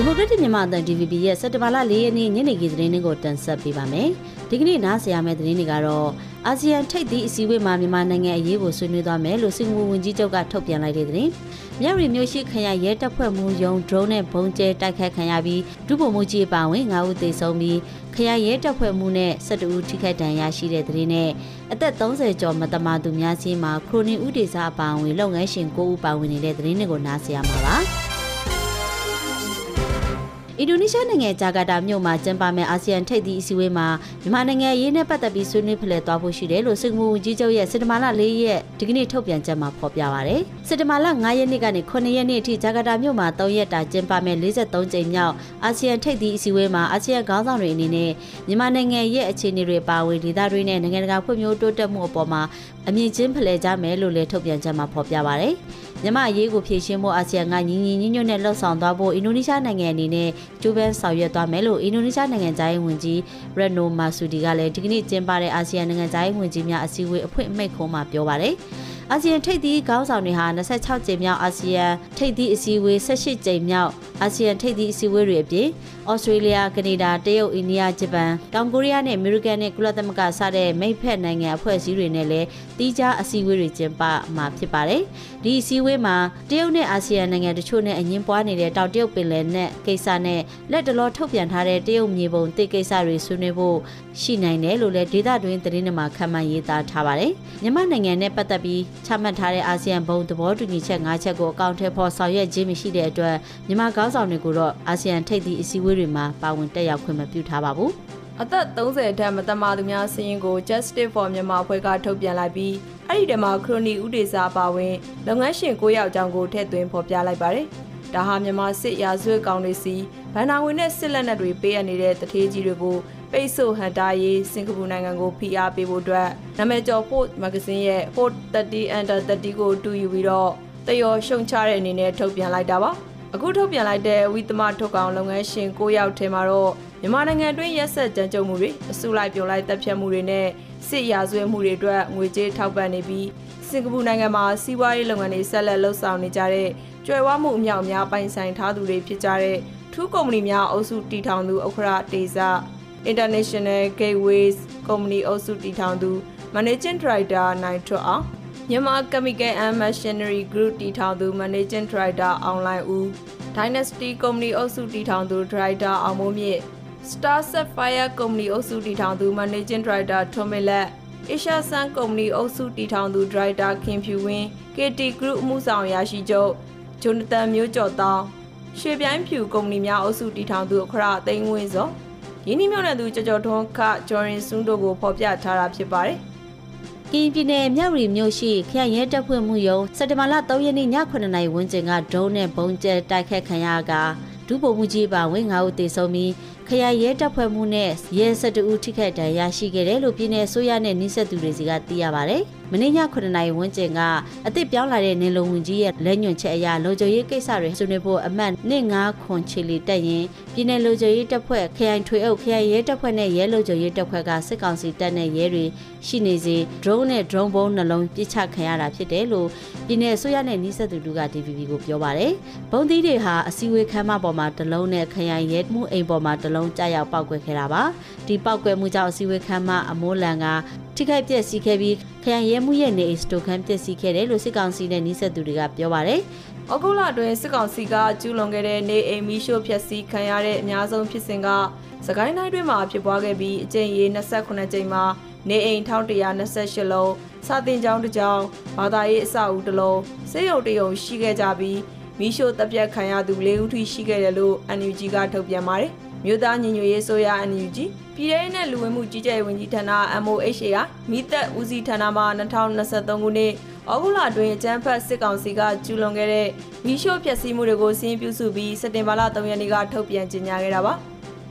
ဒီမိုကရက်တစ်မြန်မာအသံ DVB ရဲ့စက်တဘာလ၄ရက်နေ့ညနေခင်းသတင်းတွေကိုတင်ဆက်ပေးပါမယ်။ဒီကနေ့နားဆင်ရမယ့်သတင်းတွေကတော့အာဆီယံထိပ်သီးအစည်းအဝေးမှာမြန်မာနိုင်ငံအရေးကိုဆွေးနွေးသွားမယ်လို့စင်ကာပူဝန်ကြီးချုပ်ကထုတ်ပြန်လိုက်တဲ့သတင်း။မြရီမျိုးရှိခရိုင်ရဲတပ်ဖွဲ့မှူးယုံ drone နဲ့ဘုံကျဲတိုက်ခတ်ခံရပြီးဒုဗိုလ်မှူးကြီးအပါအဝင်9ဦးသေဆုံးပြီးခရိုင်ရဲတပ်ဖွဲ့မှူးနဲ့12ဦးထိခိုက်ဒဏ်ရာရှိတဲ့သတင်းနဲ့အသက်30ကျော်မတမာသူများချင်းမှာခရိုနီဥဒေစာအပါအဝင်လုပ်ငန်းရှင်9ဦးပါဝင်နေတဲ့သတင်းတွေကိုနားဆင်ရမှာပါ။ အင်ဒိုနီးရှားနိုင်ငံဂျာကာတာမြို့မှာကျင်းပမယ့်အာဆီယံထိပ်သီးအစည်းအဝေးမှာမြန်မာနိုင်ငံရေးနဲ့ပတ်သက်ပြီးဆွေးနွေးဖလှယ်သွားဖို့ရှိတယ်လို့စင်ကာပူဝန်ကြီးချုပ်ရဲ့စက်တဘာလ၄ရက်ဒီကနေ့ထုတ်ပြန်ချက်မှာဖော်ပြပါရယ်။စက်တဘာလ9ရက်နေ့ကနေ9ရက်နေ့အထိဂျာကာတာမြို့မှာ3ရက်တာကျင်းပမယ့်43ကြိမ်မြောက်အာဆီယံထိပ်သီးအစည်းအဝေးမှာအာဆီယံခေါင်းဆောင်တွေအနေနဲ့မြန်မာနိုင်ငံရဲ့အခြေအနေတွေပါဝင်ဒေသတွေနဲ့နိုင်ငံတကာဖွံ့ဖြိုးတိုးတက်မှုအပေါ်မှာအမြင့်ချင်းဖလှယ်ကြမယ်လို့လည်းထုတ်ပြန်ချက်မှာဖော်ပြပါရယ်။ မြမအရေးကိုဖြည့်ရှင်းဖို့အာဆီယံကညီညီညွတ်ညွတ်နဲ့လှုပ်ဆောင်သွားဖို့အင်ဒိုနီးရှားနိုင်ငံအနေနဲ့ကြိုးပမ်းဆောင်ရွက်သွားမယ်လို့အင်ဒိုနီးရှားနိုင်ငံသားရေးဝန်ကြီးရက်နိုမာဆူဒီကလည်းဒီကနေ့ကျင်းပတဲ့အာဆီယံနိုင်ငံသားရေးဝန်ကြီးများအစည်းအဝေးအဖွင့်အမိန့်ခွန်းမှာပြောပါတယ်။အာဆီယံထိပ်သီးခေါင်းဆောင်တွေဟာ26ကြိမ်မြောက်အာဆီယံထိပ်သီးအစည်းအဝေး18ကြိမ်မြောက် အာဆီယံထိပ်သီးအစည်းအဝေးတွေအပြင်ဩစတြေးလျကနေဒါတရုတ်အိန္ဒိယဂျပန်တောင်ကိုရီးယားနဲ့အမေရိကန်နဲ့ကုလသမဂ္ဂစတဲ့မိတ်ဖက်နိုင်ငံအဖွဲ့အစည်းတွေနဲ့လည်းတီးခြားအစည်းအဝေးတွေကျင်းပမှာဖြစ်ပါတယ်ဒီအစည်းအဝေးမှာတရုတ်နဲ့အာဆီယံနိုင်ငံတချို့နဲ့အငင်းပွားနေတဲ့တောင်တရုတ်ပင်လယ်နဲ့ကိစ္စနဲ့လက်တလောထုတ်ပြန်ထားတဲ့တရုတ်မြေပုံတိတ်ကိစ္စတွေဆွေးနွေးဖို့ရှိနိုင်တယ်လို့လည်းဒေသတွင်းသတင်းတွေမှာခန့်မှန်းရေးသားထားပါတယ်မြန်မာနိုင်ငံနဲ့ပတ်သက်ပြီးချမှတ်ထားတဲ့အာဆီယံဘုံသဘောတူညီချက်၅ချက်ကိုအကောင့်ထဲပေါ်ဆောင်ရွက်ခြင်းမရှိတဲ့အတွက်မြန်မာခေါင်းဆောင်တွေကိုတော့အာဆီယံထိပ်သီးအစည်းအဝေးတွေမှာပါဝင်တက်ရောက်ခွင့်မပြုထားပါဘူးအသက်30ထက်မတမာသူများစီးရင်ကို Justice for Myanmar အဖွဲ့ကထုတ်ပြန်လိုက်ပြီးအဲ့ဒီတမှာခရိုနီဥဒေစာပါဝင်လုပ်ငန်းရှင်9ယောက်အကြောင်းကိုထည့်သွင်းဖော်ပြလိုက်ပါတယ်။ဒါဟာမြန်မာစစ်ရာဇဝတ်ကောင်တွေစီဗန်နာဝင်နဲ့စစ်လက်နက်တွေပေးအပ်နေတဲ့တထေးကြီးတွေကိုပိတ်ဆို့ဟန်တာရေးစင်ကာပူနိုင်ငံကိုဖိအားပေးဖို့အတွက်နာမည်ကျော် Ford Magazine ရဲ့ Ford 30 Under 30ကိုတူယူပြီးတော့တယောရှုံချတဲ့အနေနဲ့ထုတ်ပြန်လိုက်တာပါ အခုထုတ်ပြန်လိုက်တဲ့ဝိသမထုတ်ကောင်လုပ်ငန်းရှင်၉ယောက်ထဲမှာတော့မြန်မာနိုင်ငံတွင်းရက်ဆက်ကြမ်းကြုတ်မှုတွေအစုလိုက်ပြုံလိုက်တပ်ဖြတ်မှုတွေနဲ့စစ်ရာဇဝတ်မှုတွေအတွက်ငွေကြေးထောက်ပံ့နေပြီးစင်ကာပူနိုင်ငံမှာစီးပွားရေးလုပ်ငန်းတွေဆက်လက်လှုပ်ဆောင်နေကြတဲ့ကြွယ်ဝမှုအမြောက်အများပိုင်ဆိုင်ထားသူတွေဖြစ်ကြတဲ့ထူးကုမ္ပဏီများအုပ်စုတည်ထောင်သူဥက္ခရာတေဇ International Gateways ကုမ္ပဏီအုပ်စုတည်ထောင်သူ Managing Director နိုင်ထွတ်အောင် မြန်မာ Chemical and Machinery Group တည်ထောင်သူ Managing Director အောင်လိုင်ဦး Dynasty ကုမ္ပဏီအုပ်စုတည်ထောင်သူ Director အောင်မိုးမြင့် Star Sapphire ကုမ္ပဏီအုပ်စုတည်ထောင်သူ Managing Director ထွန်းမလက် Asia Sun ကုမ္ပဏီအုပ်စုတည်ထောင်သူ Director ခင်ဖြူဝင်း KT Group အမှုဆောင်ရာရှိချုပ်ဂျိုနသန်မျိုးကျော်တောင်းရွှေပြိုင်းဖြူကုမ္ပဏီများအုပ်စုတည်ထောင်သူအခရသိန်းဝင်းစောရင်းနှီးမြှုပ်နှံသူကြော်ကြော်ထွန်းခဂျော်ရင်စွန်းတို့ကိုဖော်ပြထားတာဖြစ်ပါတယ် ကင်းပြည်နယ်မြဝတီမြို့ရှိခရိုင်ရဲတပ်ဖွဲ့မှုယုံစက်တဘာလ3ရက်နေ့ည9:00နာရီဝန်းကျင်ကဒရုန်းနဲ့ဘုံကျဲတိုက်ခတ်ခံရကဒုဗိုလ်မှူးကြီးပါဝင်9ဦးသေဆုံးပြီးခရိုင်ရဲတပ်ဖွဲ့မှုနဲ့ရဲ12ဦးထိခိုက်ဒဏ်ရာရှိခဲ့တယ်လို့ပြည်내ဆိုရနဲ့နှိစက်သူတွေစီကသိရပါဗျ။ မင်းည9နာရီဝန်းကျင်ကအသစ်ပြောင်းလာတဲ့နေလုံဝင်ကြီးရဲ့လက်ညွန်ချက်အရလုံခြုံရေးကိစ္စတွေဆွေးနွေးဖို့အမှတ်1-5ခွန်ချီလီတက်ရင်ပြည်내လုံခြုံရေးတပ်ဖွဲ့ခရိုင်ထွေအုပ်ခရိုင်ရဲတပ်ဖွဲ့နဲ့ရဲလုံခြုံရေးတပ်ဖွဲ့ကစစ်ကောင်စီတပ်နဲ့ရဲတွေရှိနေစေ drone နဲ့ drone ဘုံနှလုံးပစ်ချခံရတာဖြစ်တယ်လို့ပြည်내ဆိုရနဲ့နှိစက်သူတို့က DVB ကိုပြောပါတယ်။ဘုံသီးတွေဟာအစည်းအဝေးခန်းမပေါ်မှာတလုံးနဲ့ခရိုင်ရဲမှုအိမ်ပေါ်မှာတလုံးကြာရောက်ပောက်ကွဲခဲ့တာပါဒီပောက်ကွဲမှုကြောင့်အစည်းအဝေးခန်းမအမိုးလန်က ထိခိုက်ပျက်စီးခဲ့ပြီးခရိုင်ရဲမှုရဲ့နေအိမ်စတိုခန်းပျက်စီးခဲ့တယ်လို့စစ်ကောင်စီနဲ့နှိစက်သူတွေကပြောပါတယ်။ဩဂုတ်လအတွင်းစစ်ကောင်စီကကျူးလွန်ခဲ့တဲ့နေအိမ်မီးရှို့ဖျက်ဆီးခံရတဲ့အများဆုံးဖြစ်စဉ်ကစကိုင်းတိုင်းတွင်းမှာဖြစ်ပွားခဲ့ပြီးအကြိမ်ရေ28ကြိမ်မှာနေအိမ်1128လုံးစာတင်ကျောင်းတစ်ကျောင်းဘာသာရေးအဆောက်အဦတစ်လုံးစေယုံတယုံရှိခဲ့ကြပြီးမီးရှို့တပ်ပြတ်ခံရသူ၄ဦးထိရှိခဲ့တယ်လို့ NUG ကထုတ်ပြန်ပါတယ်။ မြို့သားညီညွတ်ရေးဆိုရ NUG ပြည်ထောင်နဲ့လူဝင်မှုကြီးကြပ်ရေးဝန်ကြီးဌာန MOHA ကမိသက်ဦးစီးဌာနမှ2023ခုနှစ်ဩဂုတ်လအတွင်းအကြမ်းဖက်စစ်ကောင်စီကကျူးလွန်ခဲ့တဲ့မီးရှို့ဖျက်ဆီးမှုတွေကိုစင်းပြုစုပြီးစက်တင်ဘာလ3ရက်နေ့ကထုတ်ပြန်ကြေညာခဲ့တာပါ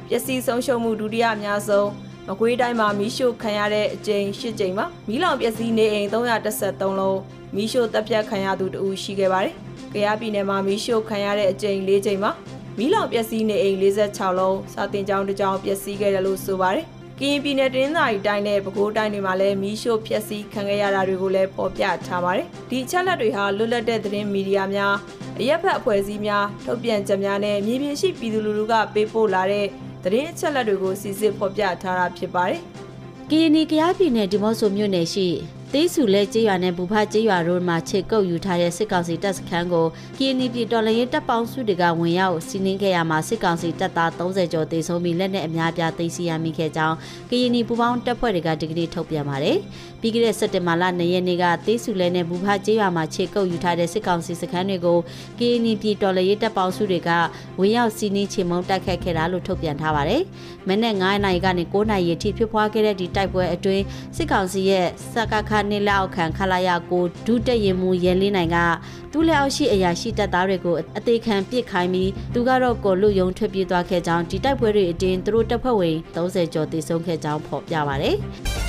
ပျက်စီးဆုံးရှုံးမှုဒုတိယအများဆုံးမကွေးတိုင်းမှာမီးရှို့ခံရတဲ့အကြိမ်၈ကြိမ်မှာမီးလောင်ပျက်စီးနေအိမ်313လုံးမီးရှို့တပ်ဖြတ်ခံရသူတဦးရှိခဲ့ပါတယ်။ကြရပြည်နယ်မှာမီးရှို့ခံရတဲ့အကြိမ်၄ကြိမ်မှာ မီးလောင်ပျက်စီးနေအိမ်46လုံးစာတင်ကျောင်းတစ်ကျောင်းပျက်စီးခဲ့တယ်လို့ဆိုပါတယ်။ကရင်ပြည်နယ်တင်းသာရီတိုင်းနဲ့ပဲခူးတိုင်းတွေမှာလည်းမီးရှို့ဖျက်ဆီးခံခဲ့ရတာတွေကိုလည်းပေါ်ပြထားပါတယ်။ဒီအချက်လက်တွေဟာလွတ်လပ်တဲ့သတင်းမီဒီယာများအရက်ဖက်အဖွဲ့အစည်းများထုတ်ပြန်ချက်များနဲ့မြေပြင်ရှိပြည်သူလူထုကပေးပို့လာတဲ့သတင်းအချက်အလက်တွေကိုစစ်စစ်ဖော်ပြထားတာဖြစ်ပါတယ်။ကရင်နီကရားပြည်နယ်ဒီမော့ဆိုမြို့နယ်ရှိ တေးစုလဲကျေးရွာနဲ့ဘူဖကျေးရွာတို့မှာခြေကုပ်ယူထားတဲ့စစ်ကောင်စီတပ်စခန်းကိုကရင်နီပြည်တော်လှန်ရေးတပ်ပေါင်းစုတွေကဝင်ရောက်စီးနင်းခဲ့ရမှာစစ်ကောင်စီတပ်သား30ကျော်တေဆုံးပြီးလက်နက်အများပြားသိမ်းဆည်းရမိခဲ့ကြောင်းကရင်နီပူပေါင်းတပ်ဖွဲ့တွေကဒီကနေ့ထုတ်ပြန်ပါတယ်။ပြီးခဲ့တဲ့စက်တင်ဘာလ2ရက်နေ့ကတေးစုလဲနဲ့ဘူဖကျေးရွာမှာခြေကုပ်ယူထားတဲ့စစ်ကောင်စီစခန်းတွေကိုကရင်နီပြည်တော်လှန်ရေးတပ်ပေါင်းစုတွေကဝင်ရောက်စီးနင်းချေမှုန်းတိုက်ခတ်ခဲ့တာလို့ထုတ်ပြန်ထားပါတယ်။မနေ့9နာရီကနေ9နာရီအထိဖြစ်ပွားခဲ့တဲ့ဒီတိုက်ပွဲအတွင်းစစ်ကောင်စီရဲ့စကခနေလက်အောက်ခံခလာရကိုဒုတက်ရင်မူရဲလင်းနိုင်ကသူ့လက်အောက်ရှိအရာရှိတပ်သားတွေကိုအသေးခံပစ်ခိုင်းပြီးသူကတော့ကိုလူယုံထွက်ပြေးသွားခဲ့ကြောင်းဒီတိုက်ပွဲတွေအတွင်းသူတို့တပ်ဖွဲ့ဝင်30ကျော်တေဆုံးခဲ့ကြောင်းဖော်ပြပါဗျ။